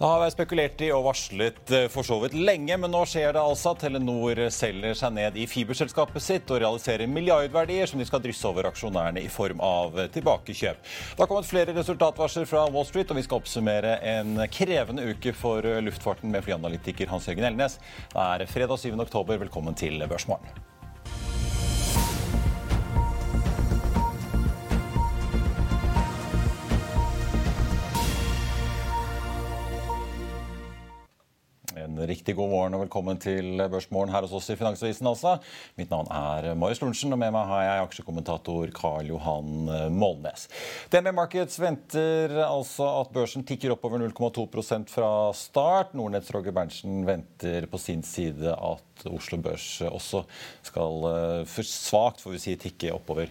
Det har vært spekulert i og varslet eh, for så vidt lenge, men nå skjer det altså. Telenor selger seg ned i fiberselskapet sitt og realiserer milliardverdier som de skal drysse over aksjonærene i form av tilbakekjøp. Det har kommet flere resultatvarsler fra Wall Street, og vi skal oppsummere en krevende uke for luftfarten med flyanalytiker Hans Jørgen Elnes. Det er fredag 7. oktober. Velkommen til Børsmorgen. Riktig god morgen og velkommen til Børsmorgen her hos oss i Finansavisen. altså. Mitt navn er Marius Lundsen, og med meg har jeg aksjekommentator Karl Johan Målnes. DNB Markets venter altså at børsen tikker opp over 0,2% fra start. Nordnetts Roger Berntsen venter på sin side at Oslo Børs også skal for svakt får vi si, tikke oppover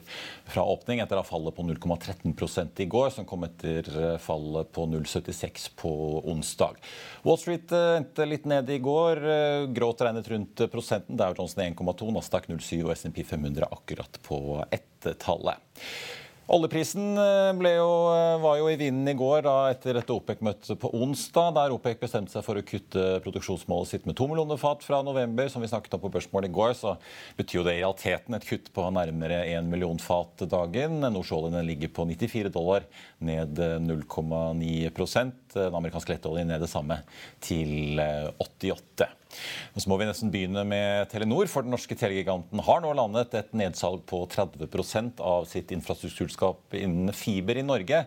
fra åpning etter å ha fallet på 0,13 i går, som kom etter fallet på 0,76 på onsdag. Wall Street endte litt ned i går. Gråt regnet rundt prosenten. Dow Johnson 1,2, Nasdaq 0,7 og SMP 500 akkurat på ett-tallet. Oljeprisen jo, var jo i vinden i går da, etter et OPEC-møte på onsdag, der OPEC bestemte seg for å kutte produksjonsmålet sitt med to millioner fat fra november. Som vi snakket om på børsmålet i går, så betyr jo det i realiteten et kutt på nærmere 1 million fat dagen. Nordsjøoljen ligger på 94 dollar, ned 0,9 Den amerikanske lettoljen ned det samme, til 88. Og så må vi nesten begynne med Telenor, for den norske telegiganten har nå landet et nedsalg på 30% av sitt infrastrukturskap innen fiber i Norge,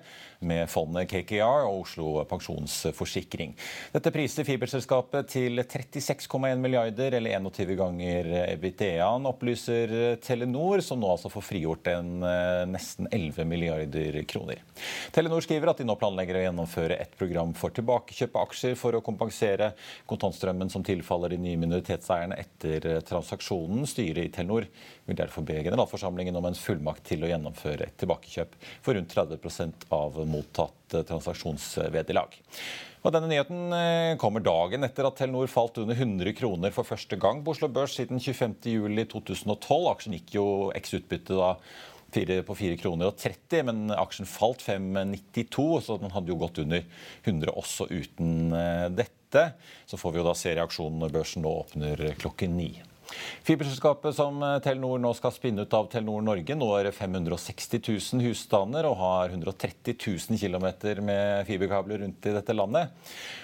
med fondet KKR og Oslo Pensjonsforsikring. Dette priser fiberselskapet til 36,1 milliarder, eller 21 ganger EBITDA-en, opplyser Telenor, som nå altså får frigjort en nesten 11 milliarder kroner. Telenor skriver at de nå planlegger å gjennomføre et program for tilbakekjøp av aksjer for å kompensere kontantstrømmen som tilfaller de nye minoritetseierne etter transaksjonen. Styret i Telenor vil derfor be generalforsamlingen om en fullmakt til å gjennomføre et tilbakekjøp for rundt 30% av mottatt transaksjonsvederlag. Og denne nyheten kommer dagen etter at Telenor falt under 100 kroner for første gang på Oslo Børs siden 25.07.2012. Aksjen gikk jo eks utbytte da på 4 kroner og 30, men aksjen falt 5,92, så den hadde jo gått under 100 også uten dette. Så får vi jo da se reaksjonen når børsen nå åpner klokken 9. Fiberselskapet som Telenor nå skal spinne ut av Telenor Norge, når 560 000 husstander og har 130 000 km med fiberkabler rundt i dette landet.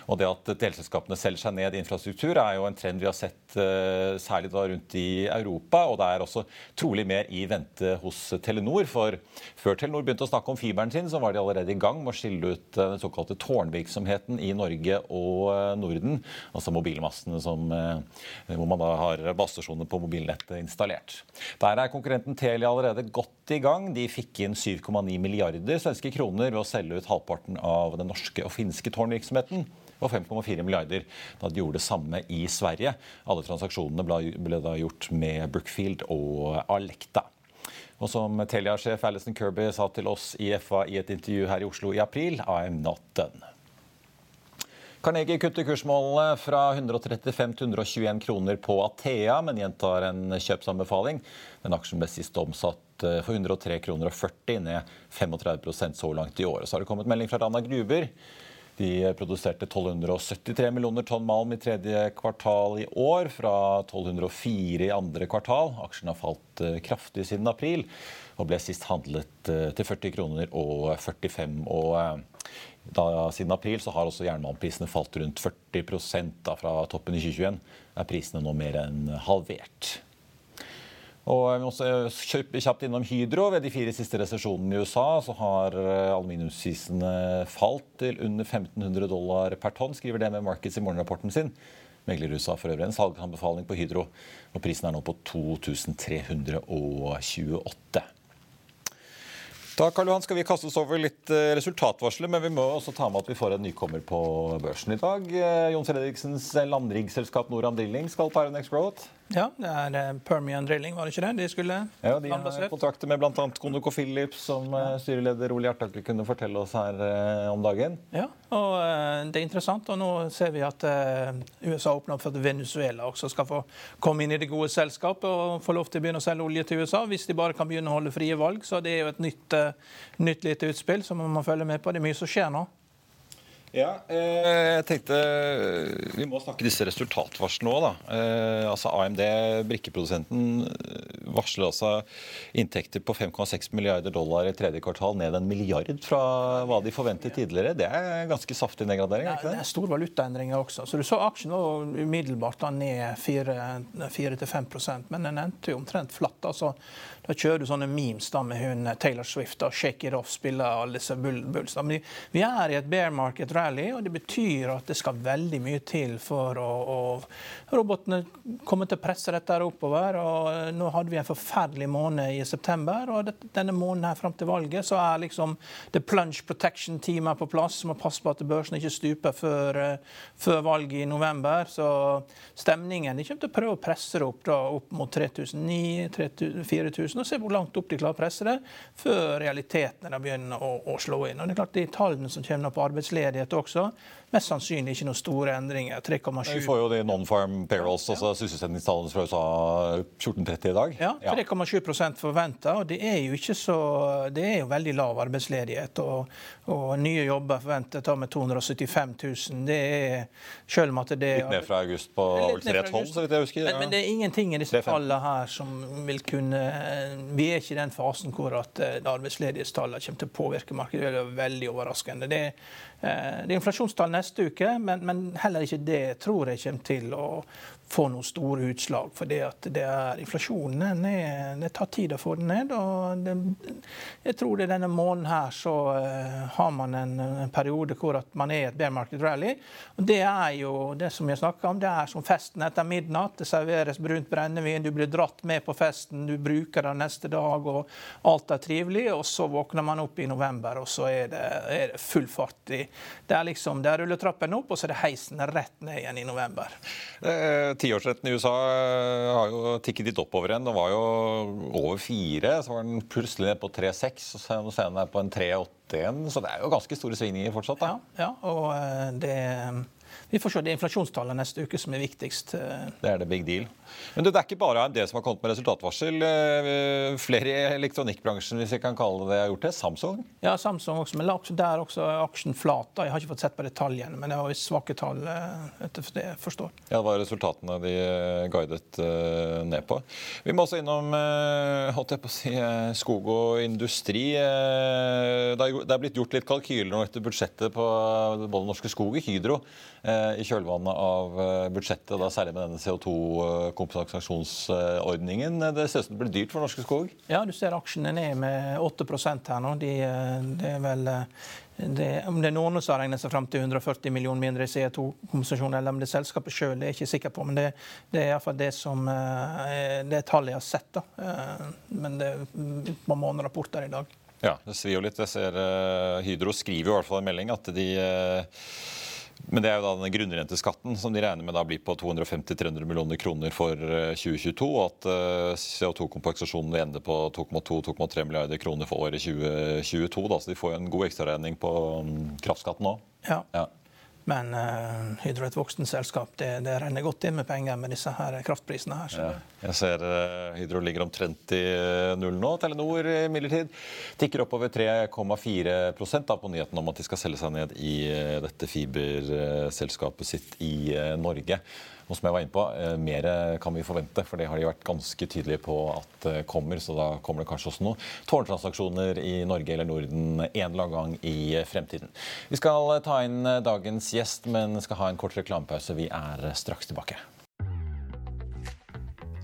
Og det at delselskapene selger seg ned i infrastruktur er jo en trend vi har sett særlig da rundt i Europa. Og det er også trolig mer i vente hos Telenor. For før Telenor begynte å snakke om fiberen sin, så var de allerede i gang med å skille ut den såkalte tårnvirksomheten i Norge og Norden. Altså mobilmastene som, hvor man da har basestasjoner på mobilnettet installert. Der er konkurrenten Telia allerede godt i gang. De fikk inn 7,9 milliarder svenske kroner ved å selge ut halvparten av den norske og finske tårnvirksomheten og 5,4 milliarder da de gjorde det samme i Sverige. Alle transaksjonene ble da gjort med Brookfield og Alekta. Og som Telia-sjef Alison Kirby sa til oss i FA i et intervju her i Oslo i april, I'm not done. Carnegie kutter kursmålene fra 135 til 121 kroner på Athea, men gjentar en kjøpsanbefaling. Den aksjen ble sist omsatt for 103 kroner og 40, ned 35% så langt i år. Så har det kommet melding fra Rana Gruber De produserte 1273 millioner tonn malm i tredje kvartal i år, fra 1204 i andre kvartal. Aksjen har falt eh, kraftig siden april og ble sist handlet eh, til 40 kroner og 45. Og eh, da, siden april så har også jernbaneprisene falt rundt 40 da, fra toppen i 2021. Er prisene nå mer enn halvert. Og vi må også kjapt innom Hydro. Ved de fire siste resesjonene i USA så har eh, aluminiumsprisene falt til under 1500 dollar per tonn, skriver det med Markets i morgenrapporten sin. Megler USA for øvrig en salgsanbefaling på Hydro, og prisen er nå på 2328. Da Karl Johan, skal vi kaste oss over litt eh, resultatvarsler, men vi må også ta med at vi får en nykommer på børsen i dag. Eh, Jon Fredriksens landriggselskap Noram Drilling skal på Aronex Growth. Ja, det er eh, Permian Drilling, var det ikke det? De skulle Ja, De har kontrakter med bl.a. ConocoPhillips, som ja. Eh, styreleder Ole Hjertaker kunne fortelle oss her eh, om dagen. Ja, og det er interessant. Og nå ser vi at USA åpner opp for at Venezuela også skal få komme inn i det gode selskapet og få lov til å begynne å selge olje til USA, hvis de bare kan begynne å holde frie valg. Så det er jo et nytt, nytt lite utspill som man må følge med på. Det er mye som skjer nå. Ja, eh, jeg tenkte Vi må snakke disse resultatvarslene òg, da. Eh, altså AMD, brikkeprodusenten, varsler altså inntekter på 5,6 milliarder dollar i tredje kvartal, ned en milliard fra hva de forventet tidligere. Det er ganske saftig nedgradering? Ikke det? Ja, det er store valutaendringer også. Så Du så aksjen var umiddelbart da ned 4-5% men den endte jo omtrent flatt. altså da kjører du sånne memes da med hun Taylor Swift og Shake It Off spiller alle disse bulls. Men vi er i et bear market rally, og det betyr at det skal veldig mye til for å, å robotene kommer til å presse dette oppover. og eh, Nå hadde vi en forferdelig måned i september, og denne måneden her fram til valget så er liksom the plunge protection team er på plass. som Må passe på at børsen ikke stuper før, eh, før valget i november. Så stemningen de kommer til å prøve å presse det opp, da, opp mot 3009-4000 og se hvor langt opp de klarer å presse det, før realitetene begynner å, å, slå inn. Og det er klart De tallene som kommer på arbeidsledighet også, Mest sannsynlig ikke noen store endringer. 3,7. Vi får jo de non-farm payrolls, ja. altså sysselsettingstallene fra USA 14.30 i dag. Ja, 3,7% forventa. Og det er jo ikke så Det er jo veldig lav arbeidsledighet. Og, og nye jobber forventet med 275 000. Det er selv om at det Litt ned fra august på 312, så vidt jeg husker. Men, men, det er ingenting i disse tallene her som vil kunne Vi er ikke i den fasen hvor at arbeidsledighetstallet arbeidsledighetstallene kommer til å påvirke markedet. Det er veldig overraskende. Det er Eh, det er inflasjonstall neste uke, men, men, heller ikke det tror jeg kommer til å få noen store utslag. For det at det er inflasjonen er, det tar tid å få den ned. og det, Jeg tror det denne måneden her så uh, har man en, en, periode hvor at man er i et bear market rally. og Det er jo det som jeg snakker om, det er som festen etter midnatt. Det serveres brunt brennevin, du blir dratt med på festen, du bruker det neste dag, og alt er trivelig. Og så våkner man opp i november, og så er det, er det full fart i Det er liksom, det er rulletrappen opp, og så er det heisen rett ned igjen i november. Eh, tiårsretten i USA eh, har jo tikket litt oppover igjen. Den var jo over fire, så var den plutselig ned på 3,6, og så er den på en 3,81. Så det er jo ganske store svingninger fortsatt. da. Ja, ja og eh, det vi får se. Det er inflasjonstallene neste uke som er viktigst. Eh. Det er det big deal. Men det er ikke bare AMD som har kommet med resultatvarsel. Eh, flere i elektronikkbransjen hvis jeg kan kalle det, har gjort det. Samsung? Ja, Samsung også. Men der også aksjen flat. Jeg har ikke fått sett på detaljene, men det var svake tall eh, etter det jeg forstår. Ja, Det var resultatene de guidet ned på. Vi må også innom holdt jeg på å si, skog og industri. Det er blitt gjort litt kalkyler nå etter budsjettet på både Norske Skog og Hydro. Eh, i kjølvannet av eh, budsjettet, da særlig med denne CO2-kompensasjonsordningen. Det ser ut som det blir dyrt for Norske Skog? Ja, du ser aksjene ned med 8% her nå. De, eh, det er vel det, om det er noen som har regnet seg fram til 140 millioner mindre i CO2-kompensasjon, eller om det er selskapet sjøl, er jeg ikke sikker på. Men det, det er iallfall det som det tallet jeg har sett. da. Men det er på månedrapporter i dag. Ja, det svir jo litt. Jeg ser Hydro skriver i hvert fall en melding at de men det er jo da denne grunnrenteskatten som de regner med da blir på 250-300 millioner kroner for 2022. Eh, og at eh, CO2-kompensasjonen vil ende på 2,2-2,3 milliarder kroner for året 2022. Da, så de får jo en god ekstraregning på mm, kraftskatten nå. Ja. ja. Men uh, Hydro er et voksent selskap. Det, det, renner godt inn med penger med disse her kraftprisene. her. Ja, jeg ser uh, Hydro ligger omtrent i null nå. Telenor imidlertid tikker oppover 3,4% på nyheten om at de skal selge seg ned i dette fiberselskapet sitt i Norge. Og som jeg var inne på, eh, Mer kan vi forvente, for det har de vært ganske tydelige på at det kommer. Så da kommer det kanskje også noen tårntransaksjoner i Norge eller Norden en eller annen gang i fremtiden. Vi skal ta inn dagens gjest, men skal ha en kort reklamepause. Vi er straks tilbake.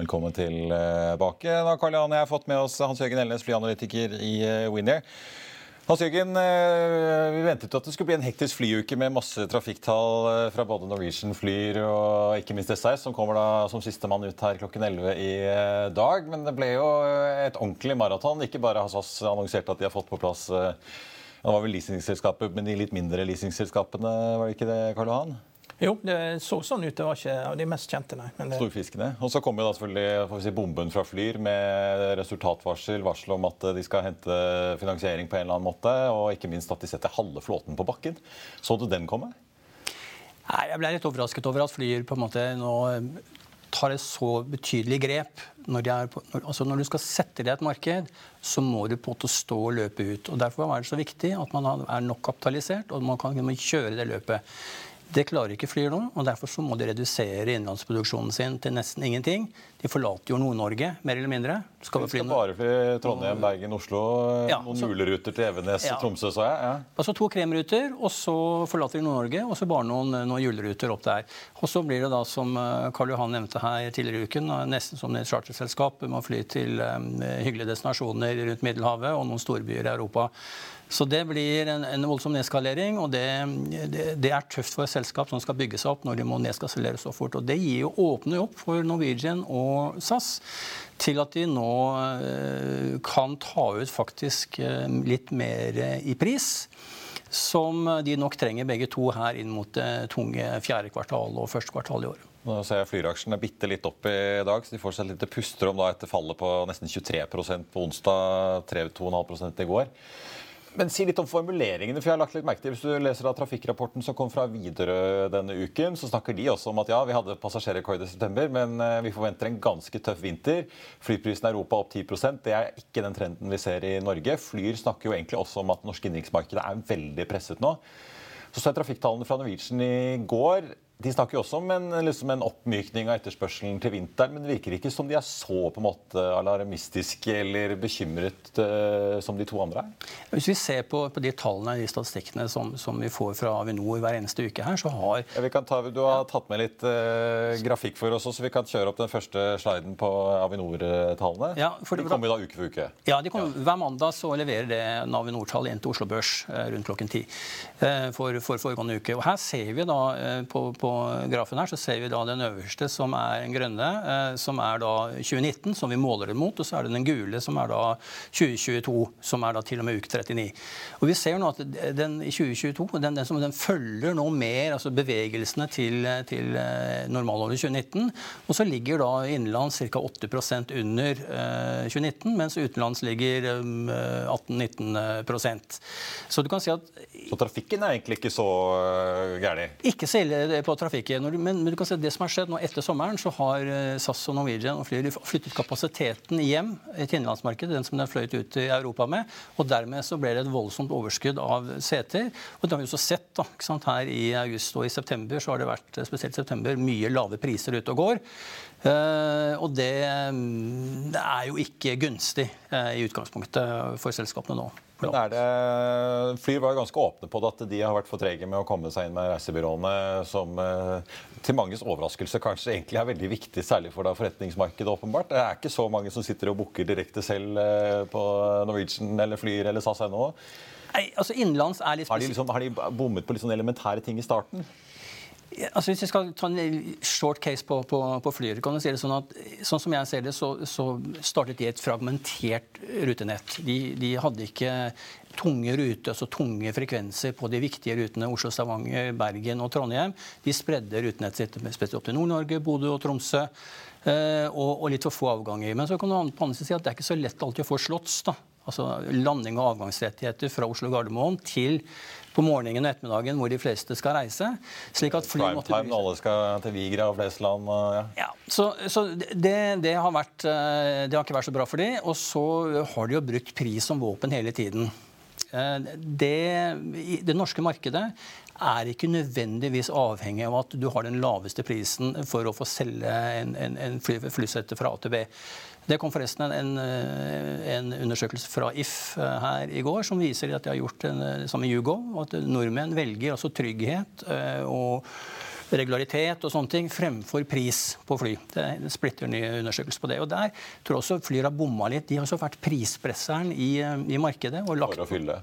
Velkommen tilbake. Da, Karl Jan, jeg har fått med oss Hans Jørgen Elnes, flyanalytiker i eh, Winair. Hans Jørgen, eh, vi ventet at det skulle bli en hektisk flyuke med masse trafikktall eh, fra både Norwegian Flyr og ikke minst SAS, som kommer da som sistemann ut her klokken 11 i dag. Men det ble jo et ordentlig maraton. Ikke bare har SAS annonsert at de har fått på plass det var vel leasingselskapet, men de litt mindre leasingselskapene, var det ikke det, Karl Johan? Jo, det så sånn ut. Det var ikke av de mest kjente, nei. Det... Storfiskene. Og så kommer jo da selvfølgelig si, bomben fra Flyr med resultatvarsel, varsel om at de skal hente finansiering på en eller annen måte, og ikke minst at de setter halve flåten på bakken. Så du den komme? Nei, Jeg ble litt overrasket over at Flyr på en måte nå tar et så betydelig grep. Når, på, når, altså når, du skal sette deg et marked, så må du på en måte stå og løpe ut. og Derfor er det så viktig at man er nok kapitalisert og man kan kjøre det løpet. Det klarer ikke Flyr nå, og derfor så må de redusere innenlandsproduksjonen sin til nesten ingenting. De forlater jo Nord-Norge, mer eller mindre. Skal de skal bare fly Trondheim, Bergen, Oslo, ja, noen juleruter til Evenes, ja. Tromsø, sa jeg. Ja. Altså to kremruter, og så forlater de Nord-Norge, og så bare noen, noen juleruter opp der. Og så blir det da, som eh, Karl Johan nevnte her tidligere i uken, nesten som et charterselskap Man flyr fly til um, hyggelige destinasjoner rundt Middelhavet og noen storbyer i Europa. Så det blir en, en voldsom nedskalering, og det, det, det, er tøft for et selskap som skal bygge seg opp når de må nedskalere så fort. Og det gir jo, åpner opp for Norwegian og SAS til at de nå eh, kan ta ut faktisk eh, litt mer i pris. Som de nok trenger begge to her inn mot det tunge fjerde kvartal og første kvartal i år. Nå ser jeg Flyraksjen er bitte litt opp i dag, så de får seg et lite pusterom etter fallet på nesten 23% på onsdag, 3-2,5 i går. Men si litt om formuleringene. for jeg har lagt litt merke til, Hvis du leser av trafikkrapporten som kom fra Widerøe denne uken, så snakker de også om at ja, vi hadde passasjerrekord i september, men eh, vi forventer en ganske tøff vinter. Flyprisen i Europa opp 10% Det er ikke den trenden vi ser i Norge. Flyr snakker jo egentlig også om at det norske innenriksmarkedet er veldig presset nå. Så så jeg trafikktallene fra Norwegian i går. De snakker jo også om en, liksom en, oppmykning av etterspørselen til vinteren, men det virker ikke som de er så på en måte alarmistiske eller bekymret uh, som de to andre er. Hvis vi ser på, på de tallene de statistikkene som, som, vi får fra Avinor hver eneste uke her, så har ja, ta, Du har tatt med litt uh, grafikk for oss, så vi kan kjøre opp den første sliden på Avinor-tallene. Ja, de kommer jo da uke for uke. Ja, de kommer, hver mandag så leverer det Avinor-tall inn til Oslo Børs uh, rundt klokken ti for, for foregående uke. Og Her ser vi da på, på grafen her så ser vi da den øverste, som er den grønne, eh, som er da 2019, som vi måler det mot. Og så er det den gule, som er da 2022, som er da til og med uke 39. Og vi ser nå at den i 2022, den, den, som, den følger nå mer altså bevegelsene til, til eh, normalåret 2019. Og så ligger da innenlands ca. 8% under eh, 2019, mens utenlands ligger um, 18-19% Så du kan si at Så trafikken er egentlig ikke så gæren? Ikke så ille på trafikken. Men, men, du kan se det som har skjedd nå etter sommeren, så har eh, SAS og Norwegian og Flyr flyttet kapasiteten hjem til innenlandsmarkedet, den som de har fløyet ut i Europa med. og Dermed så ble det et voldsomt overskudd av seter. og Det har vi også sett da, her i august og i september. så har det vært spesielt september, mye lave priser ute og går. Uh, og det, mm, det, er jo ikke gunstig uh, i utgangspunktet for selskapene nå. Men er det, Flyr var ganske åpne på at de har vært for trege med å komme seg inn med reisebyråene, som eh, til manges overraskelse kanskje egentlig er veldig viktig, særlig for da forretningsmarkedet, åpenbart. Det er ikke så mange som sitter og booker direkte selv eh, på Norwegian eller Flyr eller SAS.no. Nei, altså Innenlands er litt Har de, liksom, har de bommet på litt sånn elementære ting i starten? Altså Hvis vi skal ta en short case på, på, på Flyr, kan du si det sånn at sånn som jeg ser det, så, så startet de et fragmentert rutenett. De, de, hadde ikke tunge ruter, altså tunge frekvenser på de viktige rutene Oslo, Stavanger, Bergen og Trondheim. De spredde rutenettet sitt spesielt opp til Nord-Norge, Bodø og Tromsø. Eh, og, og, litt for få avganger. Men så kan du på andre si at det er ikke så lett alltid å få slotts. da. Altså landing- og avgangsrettigheter fra Oslo Gardermoen til på morgenen og ettermiddagen hvor de fleste skal reise. slik at fly måtte time, alle skal til Vigra og Flesland. Ja. ja. så, så det, det, har vært, eh, det har ikke vært så bra for de, Og så har de jo brukt pris som våpen hele tiden. Eh, det, det norske markedet er ikke nødvendigvis avhengig av at du har den laveste prisen for å få selge en, en, en fly, flysette fra A til B. Det kom forresten en, en, undersøkelse fra If eh, her i går som viser at de har gjort det samme i Hugo, at nordmenn velger altså trygghet eh, og regularitet og sånne ting fremfor pris på fly. Det er en splitter ny undersøkelse på det. Og Der tror jeg også Flyr har bomma litt. De har også vært prispresseren i, i markedet. Og lagt for å fylle?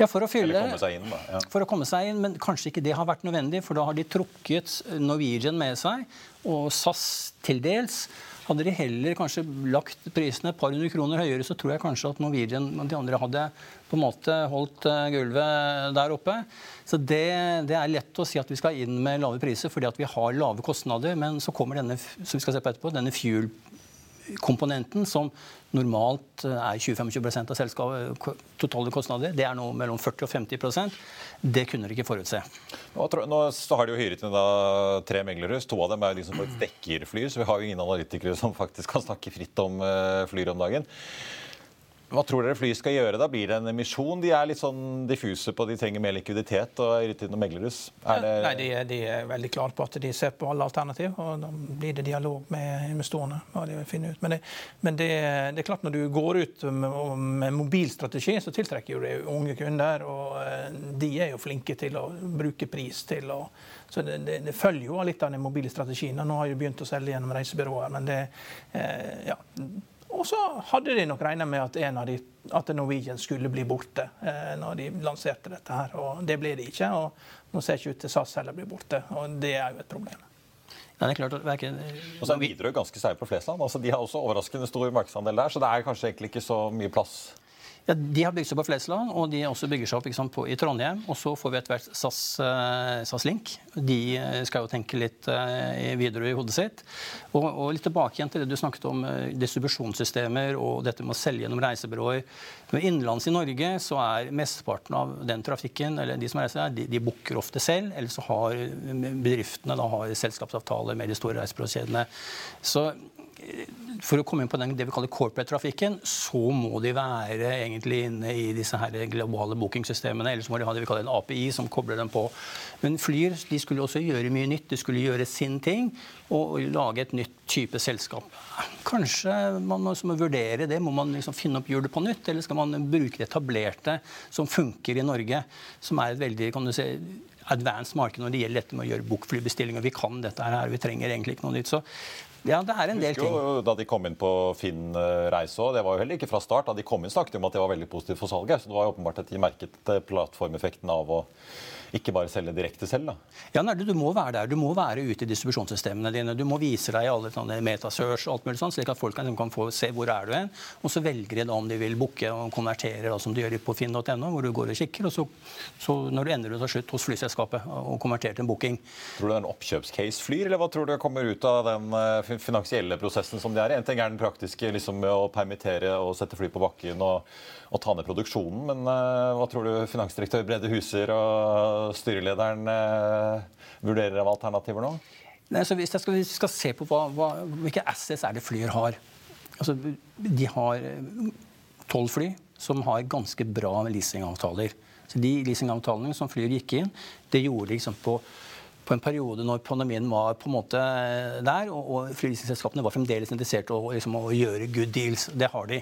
Ja, for å fylle. Eller komme seg inn, da. Ja. For å komme seg inn, Men kanskje ikke det har vært nødvendig, for da har de trukket Norwegian med seg, og SAS til dels. Hadde de heller kanskje lagt prisene et par hundre kroner høyere, så tror jeg kanskje at Norwegian og de andre hadde på en måte holdt eh, gulvet der oppe. Så det, det, er lett å si at vi skal inn med lave priser fordi at vi har lave kostnader. Men så kommer denne som vi skal se på etterpå, denne fuel komponenten, som normalt eh, er 20-25 av selskapet, totale kostnader, det er nå mellom 40 og 50% Det kunne dere ikke forutse. Nå, nå har de jo hyret inn tre meglerhus. To av dem er jo de som faktisk dekker flyr, så vi har jo ingen analytikere som faktisk kan snakke fritt om uh, flyr om dagen. Hva tror dere fly skal gjøre da? Blir det en emisjon? De er litt sånn diffuse på de trenger mer likviditet og Rytin og meglerhus. Det... Nei, de er, de er, veldig klare på at de ser på alle alternativ. og Da blir det dialog med investorene. hva de vil finne ut. Men, det, men det, det, er klart når du går ut med, med mobilstrategi, så tiltrekker jo det unge kunder. Og eh, de er jo flinke til å bruke pris til å så det, det, det, følger jo litt av den mobile strategien. Nå har jeg begynt å selge gjennom reisebyråer, men det, eh, ja, og så hadde de nok regna med at, en av de, at Norwegian skulle bli borte eh, når de lanserte dette. her, og Det ble de ikke. og Nå ser ikke ut til SAS heller blir borte. og Det er jo et problem. Ja, det er klart at verken... Og så er Widerøe ganske sterke på Flesland. altså De har også overraskende stor markedsandel der, så det er kanskje egentlig ikke så mye plass ja, De har bygd seg på Flesland, og de også bygger seg opp sant, på, i Trondheim. Og så får vi etter hvert SAS, uh, SAS, Link. De uh, skal jo tenke litt uh, videre i hodet sitt. Og, og, litt tilbake igjen til det du snakket om distribusjonssystemer og dette med å selge gjennom reisebyråer. Men Innenlands i Norge så er mesteparten av den trafikken, eller de som reiser der, de, de booker ofte selv. Eller så har bedriftene da har selskapsavtaler med de store reisebyråkjedene. For å komme inn på den, det vi kaller corporate-trafikken, så må de være egentlig inne i disse her globale bookingsystemene. Eller så må de ha det vi kaller en API som kobler dem på. Men Flyr de skulle også gjøre mye nytt. De skulle gjøre sin ting og, lage et nytt type selskap. Kanskje man må, må vurdere det. Må man liksom finne opp hjulet på nytt, eller skal man bruke det etablerte som funker i Norge, som er et veldig kan du si, advanced marked når det gjelder dette med å gjøre bokflybestillinger. Vi kan dette her, vi trenger egentlig ikke noe nytt. Så ja, det er en del ting. Jo, da de kom inn på Finn reise òg, det var jo heller ikke fra start. Da de kom inn, snakket de om at det var veldig positivt for salget. Så det var jo åpenbart at de merket eh, plattformeffekten av å ikke bare selge direkte selv? da? Ja, nei, Du må være der. Du må være ute i distribusjonssystemene dine. Du må vise deg i alle sånne metasearch og alt mulig sånn, slik at folk kan, kan få se hvor er du hen. Og så velger de da om de vil booke og konvertere, da, som de gjør på finn.no, hvor du går og kikker. Og så, så når du ender ut til slutt hos flyselskapet og konverterer til en booking. Tror du det er en oppkjøpscase flyr, eller hva tror du kommer ut av den eh, finansielle prosessen som de er? En ting er den praktiske liksom, med å permittere og sette fly på bakken og, og ta ned produksjonen, men uh, hva tror du finansdirektør Brede Huser og styrelederen eh, vurderer av alternativer nå? Nei, så hvis, skal, hvis vi skal se på hva, hva, hvilke assets er det Flyr har altså, De har eh, tolv fly som har ganske bra leasingavtaler. Så De leasingavtalene som Flyr gikk inn, det gjorde de liksom på på en periode når pandemien var på en måte der, og, og var fremdeles interessert i liksom, å gjøre good deals. Det har de.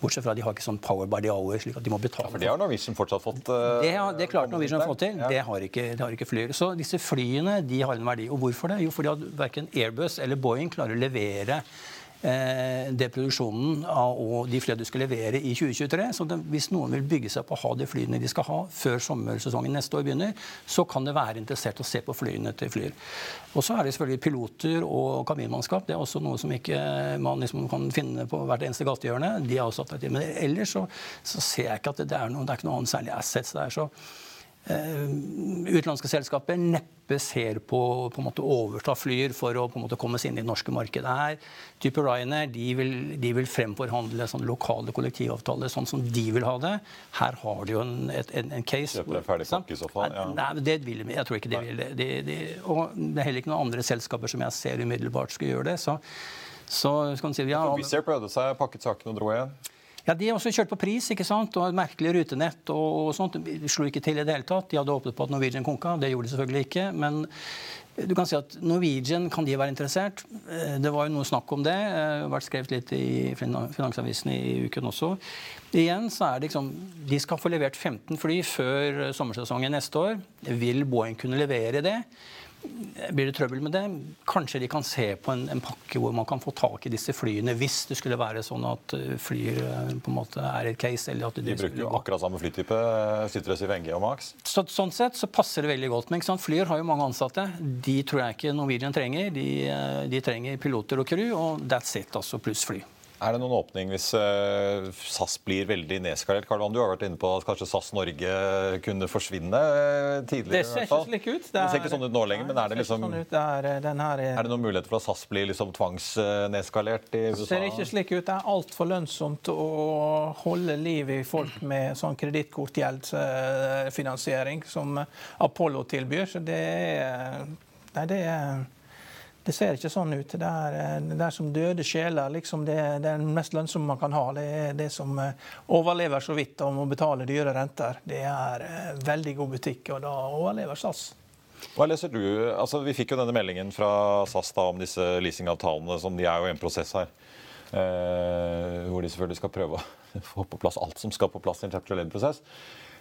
Bortsett fra at de har ikke sånn power by the hour, slik at de må betale. Ja, for Det har Norwegian fortsatt fått? Uh, det, har, det klarte Norwegian å få til. Ja. Det har ikke, det har ikke flyer. Så disse flyene de har en verdi. Og hvorfor det? Jo, fordi at verken Airbus eller Boeing klarer å levere Eh, det produksjonen og de flyene du skal levere i 2023. Så det, hvis noen vil bygge seg på å ha de flyene de skal ha før sommersesongen neste år begynner, så kan det være interessert å se på flyene til Flyr. Og så er det selvfølgelig piloter og kabinmannskap. Det er også noe som ikke man liksom kan finne på hvert eneste gatehjørne. De er også attraktive. Men ellers så, så, ser jeg ikke at det, det er noe, det er noe annet særlig assets der. så utenlandske selskaper neppe ser på, på en måte overta Flyr for å på en måte komme seg inn i det norske markedet. her. Type Ryanair de vil, de vil fremforhandle sånn lokale kollektivavtaler sånn som de vil ha det. Her har de jo en, en, en case. En ferdig pakke i så fall? Ja. Nei, det vil jeg tror ikke de vil det. De, og det er heller ikke noen andre selskaper som jeg ser umiddelbart skal gjøre det. Så, så skal man si, ja, Wizz Air prøvde seg, pakket saken og dro igjen? Ja, De også kjørt på pris ikke sant? og et merkelig rutenett. og, sånt. De slo ikke til i det hele tatt. De hadde håpet på at Norwegian konka. Det gjorde de selvfølgelig ikke. Men du kan si at Norwegian kan de være interessert. Eh, det var jo noe snakk om det. Det har vært skrevet litt i Finansavisen i uken også. Igjen så er det liksom, De skal få levert 15 fly før sommersesongen neste år. Vil Boeing kunne levere det? Blir det trøbbel med det? Kanskje de kan se på en, en, pakke hvor man kan få tak i disse flyene hvis det skulle være sånn at flyer fly eh, på en måte er et case. eller at De bruker jo akkurat samme flytype. Citrus i VNG og Max. Så, sånn sett så passer det veldig godt. Men Flyer har jo mange ansatte. De tror jeg ikke Norwegian trenger. De, eh, de trenger piloter og crew, og that's it, altså pluss fly. Er det noen åpning hvis uh, SAS blir veldig nedskalert? Karl du har vært inne på at kanskje SAS Norge kunne forsvinne uh, tidligere? Det ser ikke slik ut. Det, er, det, ser ikke sånn ut nå lenger, men er det liksom sånn det er, er, er, det noen mulighet for at SAS blir liksom tvangsnedskalert i USA? Det ser ikke slik ut. Det er altfor lønnsomt å holde liv i folk med sånn kredittkortgjeldsfinansiering som Apollo tilbyr. Så det er, nei, det er det ser ikke sånn ut. Det er, eh, det er som døde sjeler. Liksom det, det, er den mest lønnsomme man kan ha. Det er det som eh, overlever så vidt og må betale dyre renter. Det er eh, veldig god butikk, og da overlever SAS. Hva leser du? Altså, vi fikk jo denne meldingen fra SAS da, om disse leasingavtalene. som De er jo en prosess her. Eh, hvor de selvfølgelig skal prøve å få på plass alt som skal på plass i en chapter 11-prosess.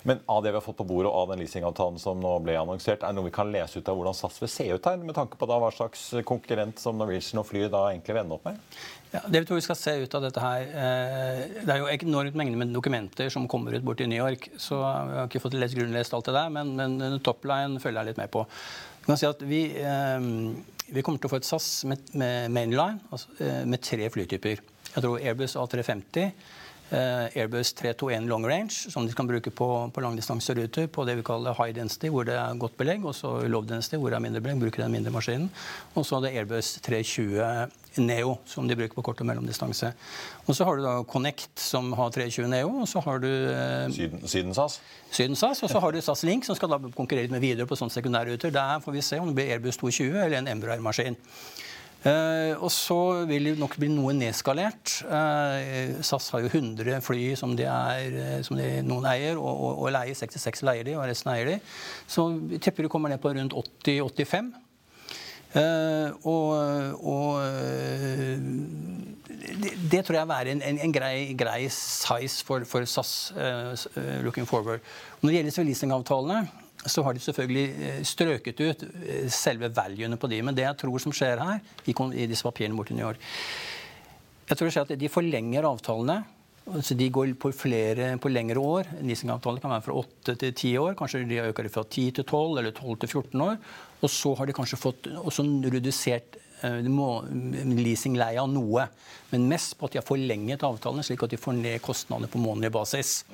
Men av det vi har fått på bordet og av den leasingavtalen som nå ble annonsert, er det noe vi kan lese ut av hvordan SAS vil se ut her, med tanke på da hva slags konkurrent som Norwegian og Fly da egentlig vil ende opp med? Ja, det vi tror vi skal se ut av dette her, eh, Det er jo enormt mengde med dokumenter som kommer ut borti New York. Så vi har ikke fått lest grunnlest alt det der, men, men topline følger jeg litt med på. Du kan si at vi, eh, vi kommer til å få et SAS med, mainline, altså, eh, med tre flytyper. Jeg tror Airbus A350 Eh, Airbus 321 long range, som de kan bruke på, på langdistanseruter på det vi kaller high density, hvor det er godt belegg, og så low density, hvor det er mindre belegg, bruker den mindre maskinen. Og så er det Airbus 320 Neo, som de bruker på kort og mellomdistanse. Og så har du da Connect, som har 320 Neo, og så har du eh, Syden, Syden SAS? Syden SAS, og så har du SAS Link, som skal da konkurrere med videre på sånne sekundærruter. Der får vi se om det blir Airbus 220 eller en Embraer-maskin. Uh, og så vil det nok bli noe nedskalert. Uh, SAS har jo 100 fly som, er, eh, som de, noen eier, og, og, og leier 66 leier de, og resten eier de. Så tipper de kommer ned på rundt 80-85. Uh, og, og det, det, tror jeg er en, en, en grei, grei, size for, for SAS looking forward. Når det gjelder leasingavtalene, så har de selvfølgelig eh, strøket ut eh, selve valuene på de. Men det jeg tror som skjer her, i disse papirene borti New York Jeg tror det skjer at de forlenger avtalene. Så De går på, flere, på lengre år. Leasingavtalene kan være fra 8 til 10 år. Kanskje de har det fra 10 til 12 eller 12 til 14 år. Og så har de kanskje fått også redusert eh, leasingleia noe. Men mest på at de har forlenget avtalene, slik at de får ned kostnadene på månedlig basis.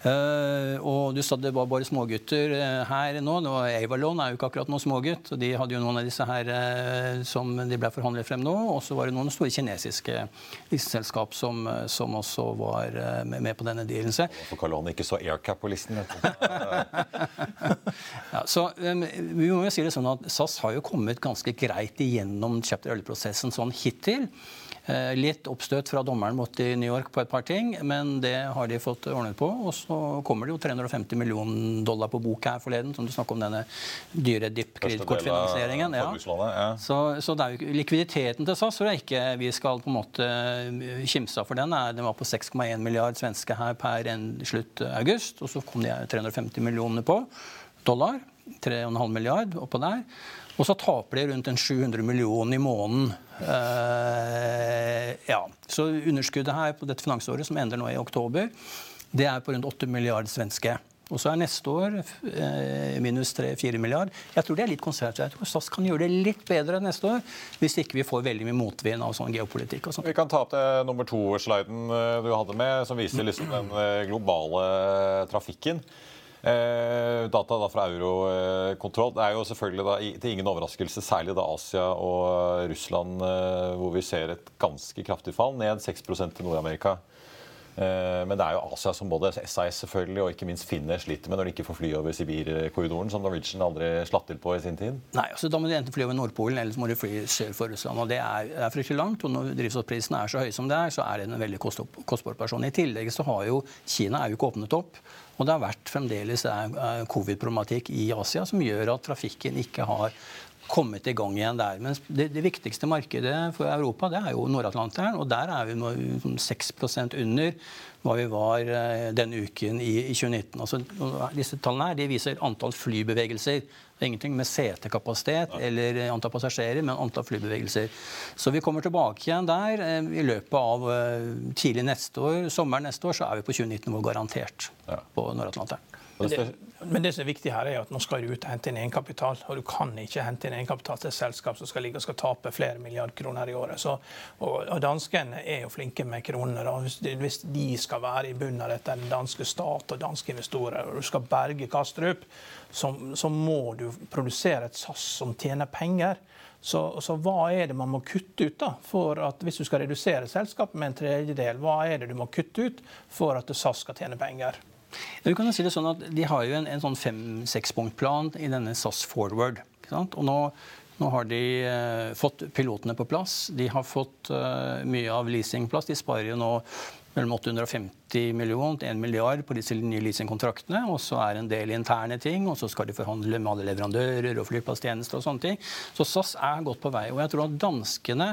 Uh, og du sa det var bare smågutter uh, her nå. nå Avalon er jo ikke akkurat noen smågutt. og De hadde jo noen av disse her uh, som de ble forhandlet frem nå. Og så var det noen store kinesiske listeselskap som, som også var med, med, på denne dealen. Så. For Karl ikke så aircap på listen. ja, så um, Vi må jo si det sånn at SAS har jo kommet ganske greit igjennom chapter 11-prosessen sånn hittil. Eh, litt oppstøt fra dommeren mot i New York på et par ting, men det har de fått ordnet på. Og så kommer det jo 350 millioner dollar på bok her forleden, som du snakker om denne dyre DIP-kredittkortfinansieringen. Ja. ja. Så, så, er jo likviditeten til SAS tror jeg ikke vi skal på en måte kimse av for den. Den var på 6,1 milliard svenske her per slutt august, og så kom de 350 millioner på dollar. 3,5 milliard oppå der. Og så taper de rundt en 700 millioner i måneden. Uh, ja. Så underskuddet her på dette finansåret, som ender nå i oktober, det er på rundt 8 milliarder svenske. Og så er neste år eh, minus 3-4 milliarder. Jeg tror det er litt konservativt. Jeg tror SAS kan gjøre det litt bedre neste år hvis ikke vi får veldig mye motvind av sånn geopolitikk. og sånt. Vi kan ta opp det nummer to-sliden eh, du hadde med, som viser liksom den globale trafikken. Eh, data da fra Eurokontroll. Det er jo selvfølgelig da, til ingen overraskelse, særlig da Asia og Russland, eh, hvor vi ser et ganske kraftig fall. Ned 6 til Nord-Amerika. Eh, men det er jo Asia som både SAS selvfølgelig og ikke minst Finner sliter med når de ikke får fly over Sibirkorridoren, som Norwegian aldri slapp til på i sin tid. Nei, altså Da må de enten fly over Nordpolen eller så må de fly sør for Russland. og Det er, er fryktelig langt. og Når drivstoffprisene er så høy som det er, så er det en veldig kostbar person. I tillegg så har jo Kina er jo ikke åpnet opp. Og det har vært fremdeles covid-problematikk i Asia som gjør at trafikken ikke har kommet i gang igjen der. Men det, det viktigste markedet for Europa det er jo Nord-Atlanteren. Og der er vi nå 6% under hva vi var eh, denne uken i, i 2019. Altså, disse tallene her, de viser antall flybevegelser. Det er ingenting med setekapasitet eller antall passasjerer, men antall flybevegelser. Så vi kommer tilbake igjen der. Eh, I løpet av eh, tidlig neste år, sommeren neste år så er vi på 2019-nivå garantert på Nord-Atlanteren. Men det, men det som er viktig her er at nå skal du ut og hente inn egenkapital. Og du kan ikke hente inn egenkapital til et selskap som skal ligge og skal tape flere milliarder kroner i året. Så, og, og danskene er jo flinke med kronene. Hvis, hvis, de skal være i bunnen av dette, den danske stat og danske investorer, og du skal berge Kastrup, så, så må du produsere et SAS som tjener penger. Så, så, hva er det man må kutte ut da, for at hvis du skal redusere selskapet med en tredjedel, hva er det du må kutte ut for at SAS skal tjene penger? Du kan jo si det sånn at De har jo en, en sånn fem-sekspunktplan i denne SAS Forward. Og nå, nå, har de eh, fått pilotene på plass. De har fått eh, mye av leasingplass. De sparer jo nå mellom 850 millioner til 1 milliard på disse nye leasingkontraktene. Og så er det en del interne ting, og så skal de forhandle med alle leverandører og flyplasstjenester og sånne ting. Så SAS er godt på vei. Og jeg tror at danskene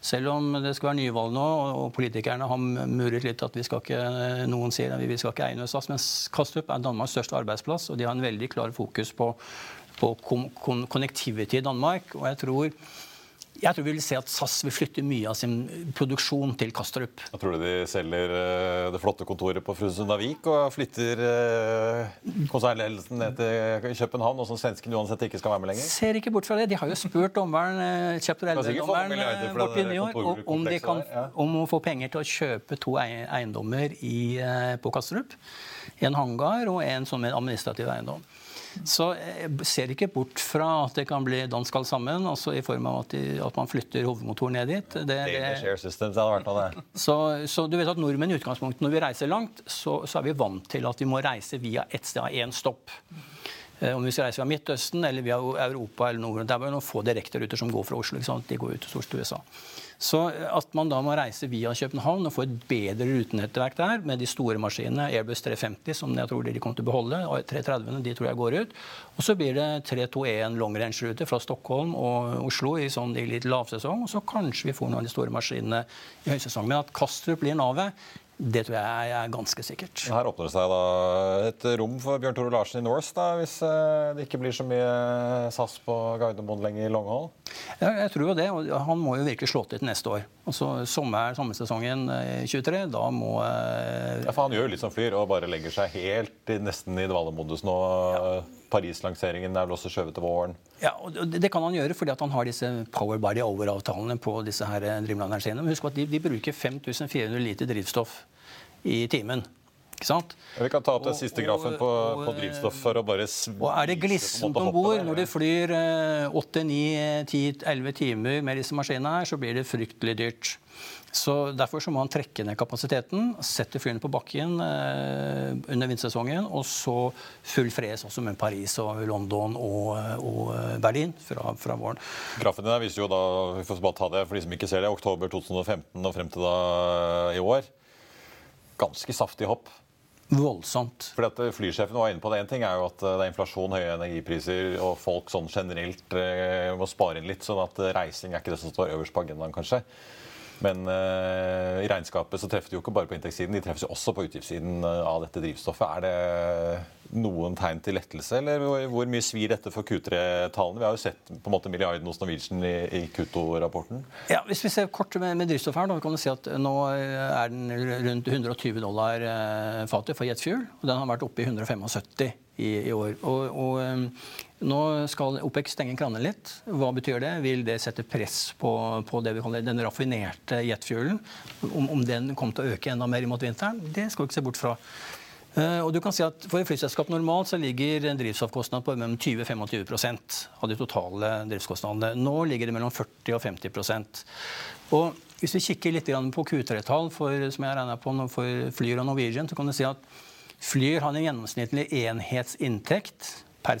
selv om det skal være nyvalg nå, og politikerne har muret litt at vi skal ikke, noen sier at vi skal ikke eie SAS, men Kastrup er Danmarks største arbeidsplass, og de har en veldig klar fokus på, på connectivity i Danmark. og jeg tror jeg tror vi vil se at SAS vil flytte mye av sin produksjon til Kastrup. Jeg tror du de selger uh, det flotte kontoret på Frusundavik og flytter uh, konsernledelsen ned til København, og som svensken uansett ikke skal være med lenger? Ser ikke bort fra det. De har jo spurt dommeren, uh, chapter 11-dommeren borti New York om, de kan, om å få penger til å kjøpe to eiendommer i, på Kastrup. En hangar og en som en administrativ eiendom. Så jeg ser ikke bort fra at det kan bli dansk alt sammen, altså i form av at, de, at man flytter hovedmotoren ned dit. Det, det, så, så, du vet at nordmenn i utgangspunktet, når vi reiser langt, så, så er vi vant til at vi må reise via ett sted av én stopp. Eh, om vi skal reise via Midtøsten eller via Europa eller noe. Det er bare noen få direkteruter som går fra Oslo. De går ut stort til USA. Så at man da må reise via København og få et bedre rutenettverk der med de store maskinene, Airbus 350, som jeg tror de kommer til å beholde, og 330 de tror jeg går ut. Og så blir det 321 longrange-rute fra Stockholm og Oslo i, sånn, i litt lavsesong. Og så kanskje vi får noen av de store maskinene i høysesong. Men at Kastrup blir navet, det tror jeg er ganske sikkert. Her åpner det seg da et rom for Bjørn Tore Larsen i Norse, da, hvis eh, det ikke blir så mye SAS på Gardermoen lenger i Longhold? Ja, jeg tror jo det. og Han må jo virkelig slå til neste år. Altså sommer, Sommersesongen 23, eh, da må eh... Ja, for Han gjør jo litt som Flyr og bare legger seg helt nesten i dvalemodus nå. Ja. Paris-langseringen er vel også skjøvet til våren? Ja, og Det kan han gjøre fordi han har disse Power Body Over-avtalene på disse her Dreamlinerne sine. Husk at de, de bruker 5400 liter drivstoff i timen. Ikke sant? Ja, Vi kan ta opp den siste grafen på, Og- på drivstoff for å bare Og er det glissent om bord når du flyr åtte, ni, ti, elleve timer med disse maskinene her, så blir det fryktelig dyrt. Så Derfor så må han trekke ned kapasiteten, sette flyene på bakken eh, under vintersesongen, og så full fres også med Paris og London og, og Berlin fra, fra våren. Grafen din viser jo da, vi får bare ta det for de som ikke ser det, oktober 2015 og frem til da i år. Ganske saftig hopp. Voldsomt. Fordi at Flysjefen var inne på det. En ting er jo at eh, det er inflasjon, høye energipriser, og folk sånn generelt eh, må spare inn litt. sånn at eh, reising er ikke det som står øverst på agendaen, kanskje. Men uh, i regnskapet så treffer de jo ikke bare på inntektssiden, de treffes jo også på utgiftssiden eh, av dette drivstoffet. Er det noen tegn til lettelse, eller hvor, mye svir dette for Q3-tallene? Vi har jo sett på en måte milliarden hos Norwegian i, i Q2-rapporten. Ja, Hvis vi ser kort med, med drivstoff her, da, kan vi si at nå er den rundt 120 dollar eh, fatet for jetfuel. Og den har vært oppe i 175 i, i år. Og, og eh, nå skal OPEC stenge kranene litt. Hva betyr det? Vil det sette press på, på det vi kaller den raffinerte jetfuelen? Om, om den kommer til å øke enda mer mot vinteren? Det skal vi ikke se bort fra. Eh, og du kan si at For et flyselskap normalt så ligger en drivstoffkostnad på mellom 20-25 av de totale driftskostnadene. Nå ligger det mellom 40 og 50% Og Hvis vi kikker litt på Q3-tall for, som jeg regner på for Flyr og Norwegian, så kan du si at Flyr har en gjennomsnittlig enhetsinntekt per,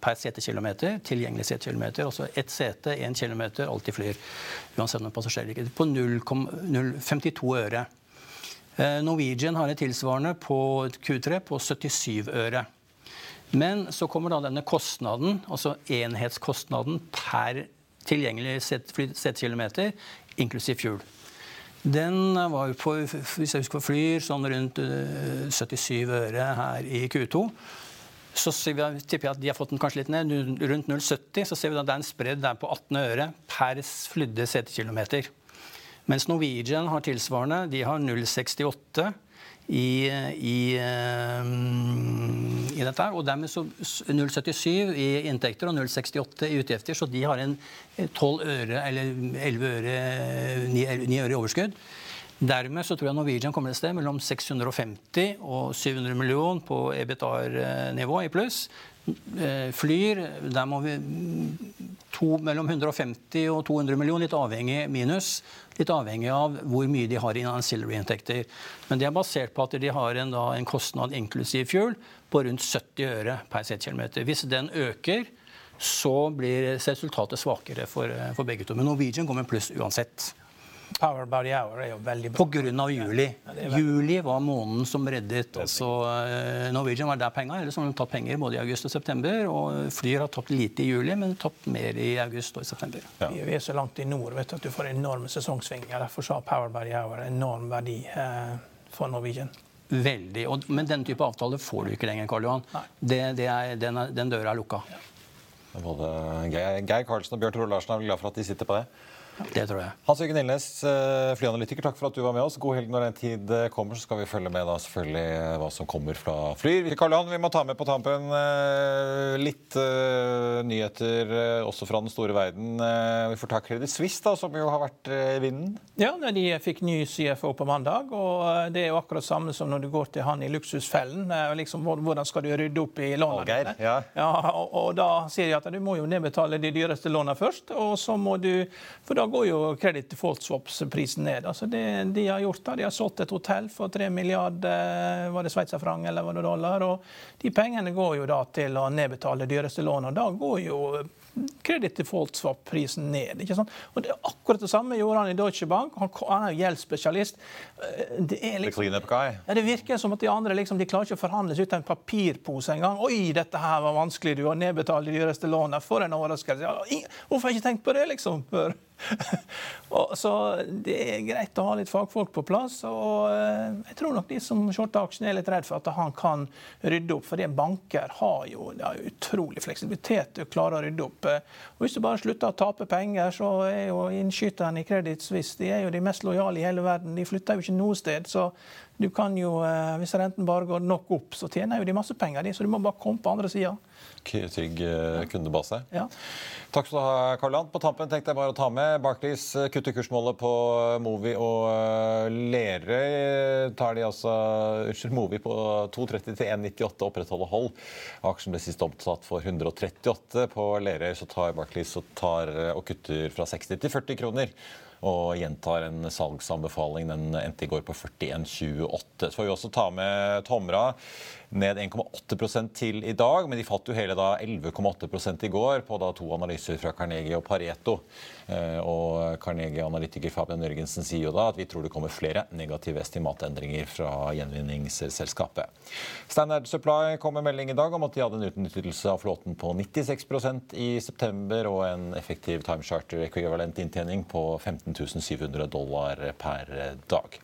per setekilometer, tilgjengelig setekilometer. Altså ett sete, én kilometer, alltid flyr. Uansett om passasjerer ligger på 0,52 øre. Eh, Norwegian har et tilsvarende på Q3 på 77 øre. Men så kommer da denne kostnaden, altså enhetskostnaden per tilgjengelig setekilometer, inklusiv fuel. Den var på, hvis jeg husker på Flyr, sånn rundt 77 øre her i Q2. Så vi, tipper jeg at de har fått den kanskje litt ned, rundt 0,70. Så ser vi at det er en spredd der på 18 øre per flydde setekilometer. Mens Norwegian har tilsvarende. De har 0,68 i, i, i, dette. her, Og dermed så 0,77 i inntekter og 0,68 i utgifter. Så de har en 12 øre eller 11 øre, 9, 9 øre i overskudd. Dermed så tror jeg Norwegian kommer et sted mellom 650 og 700 millioner på EBITAR-nivå i pluss. Flyr, der må vi to, mellom 150 og 200 millioner, litt avhengig minus. Litt avhengig av hvor mye de har i ancillary-inntekter. Men det er basert på at de har en, da, en kostnad inklusiv fuel på rundt 70 øre per setekilometer. Hvis den øker, så blir resultatet svakere for, for begge to. Men Norwegian med pluss uansett. Power by the hour er jo veldig bra. På grunn av juli. Juli var måneden som reddet altså, Norwegian var der penger, ellers har de tatt penger både i august og september. Og Flyr har tatt lite i juli, men tatt mer i august og i september. Ja. Vi er så langt i nord vet du, at du får enorme sesongsvinger. Derfor sa Power by the hour enorm verdi eh, for Norwegian. Veldig. Og, men den type avtale får du ikke lenger, Karl Johan. Det, det er, den, er, den døra er lukka. Ja. Både Geir Karlsen og Bjørn Tore Larsen er glad for at de sitter på det? Det tror jeg. Hans Jørgen Ilnes, flyanalytiker, takk for at du var med oss. God helg når den tid kommer, så skal vi følge med da selvfølgelig hva som kommer fra Flyr. Karl Johan, vi må ta med på tampen litt nyheter også fra den store verden. Vi får ta Credit Suisse, da, som jo har vært i vinden. Ja, de fikk ny CFO på mandag. og Det er jo akkurat samme som når du går til han i luksusfellen. Liksom, hvordan skal du rydde opp i lånene Algeir, Ja. ja og, og, da sier de at du må jo nedbetale de dyreste lånene først. og så må du, for da går jo credit default swaps-prisen ned. Altså det de har gjort da, de har solgt et hotell for 3 milliarder var det sveitserfranc eller var det dollar. og De pengene går jo da til å nedbetale dyreste lån. og Da går jo credit default swap-prisen ned. ikke sant? Og det er Akkurat det samme gjorde han i Deutsche Bank. Han, han er gjeldsspesialist. Det, er liksom, ja, det virker som at de andre liksom, de klarer ikke å forhandle seg ut en papirpose engang. 'Oi, dette her var vanskelig. Du har nedbetalt de dyreste lånene.' For en overraskelse. Hvorfor har jeg ikke tenkt på det liksom før? så det er greit å ha litt fagfolk på plass. og Jeg tror nok de som shorter aksjen, er litt redd for at han kan rydde opp. For banker har jo, har jo utrolig fleksibilitet til å klare å rydde opp. Og Hvis du bare slutter å tape penger, så er jo innskyterne i Credit Suisse de er jo de mest lojale i hele verden. De flytter jo ikke noe sted. Så du kan jo, eh, Hvis renten bare går nok opp, så tjener jo de masse penger, de, så du må bare komme på andre sida. Trygg eh, kundebase. Ja. Takk skal du ha, Karl-Land. På tampen tenkte jeg bare å ta med Barclays eh, kutter kursmålet på Movi og Lerøy. Tar de altså Unnskyld, Movi på 2,30 til 1,98, opprettholder hold. Aksjen ble sist omsatt for 138. På Lerøy så tar Barclays og, tar, og kutter fra 60 til 40 kroner og gjentar en salgsanbefaling. Den endte i går på 41,28. Så får vi også ta med Tomra ned 1,8 til i dag, men de falt jo hele da 11,8 i går på da to analyser fra Carnegie og Pareto. Eh, og Carnegie-analytiker Fabian Jørgensen sier jo da at vi tror det kommer flere negative estimatendringer fra gjenvinningsselskapet. Standard Supply kom med melding i dag om at de hadde en utnyttelse av flåten på 96% i september og en effektiv time charter-ekvivalent inntjening på 15 700 dollar per dag.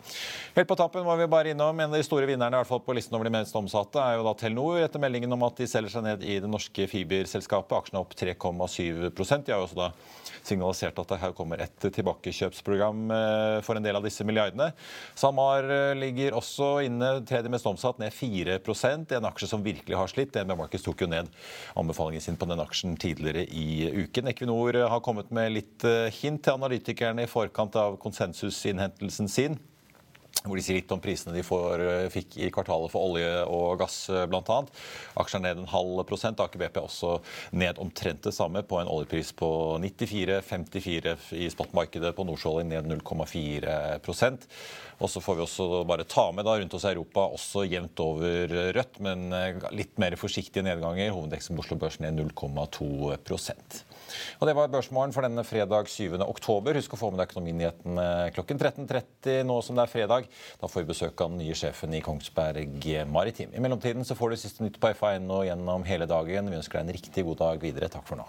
Helt på tappen må vi bare innom en av de store vinnerne i hvert fall på listen over de mest omsatte er jo da Telenor, etter meldingen om at de selger seg ned i det norske fiberselskapet. Aksjene opp 3,7 De har jo også da signalisert at det her kommer et tilbakekjøpsprogram eh, for en del av disse milliardene. SalMar eh, ligger også inne tredje mest omsatt, ned 4% En aksje som virkelig har slitt. DNB Markets tok jo ned anbefalingen sin på den aksjen tidligere i uken. Equinor har kommet med litt eh, hint til analytikerne i forkant av konsensusinnhentelsen sin hvor de sier litt om prisene de får, eh, fikk i kvartalet for olje og gass eh, bl.a. Aksjer ned en halv prosent. Aker BP også ned omtrent det samme, på en oljepris på 94-54 i spotmarkedet på Nordsjøolje, ned 0,4% og så får vi også bare ta med da rundt oss i Europa også jevnt over rødt, men eh, litt mer forsiktige nedganger. Hovedeksen på Oslo Børs ned 0,2 og Det var børsmålen for denne fredag 7. oktober. Husk å få med deg Økonominyhetene klokken 13.30 nå som det er fredag. Da får vi besøk av den nye sjefen i Kongsberg Maritim. I mellomtiden så får du siste nytt på FA1 gjennom hele dagen. Vi ønsker deg en riktig god dag videre. Takk for nå.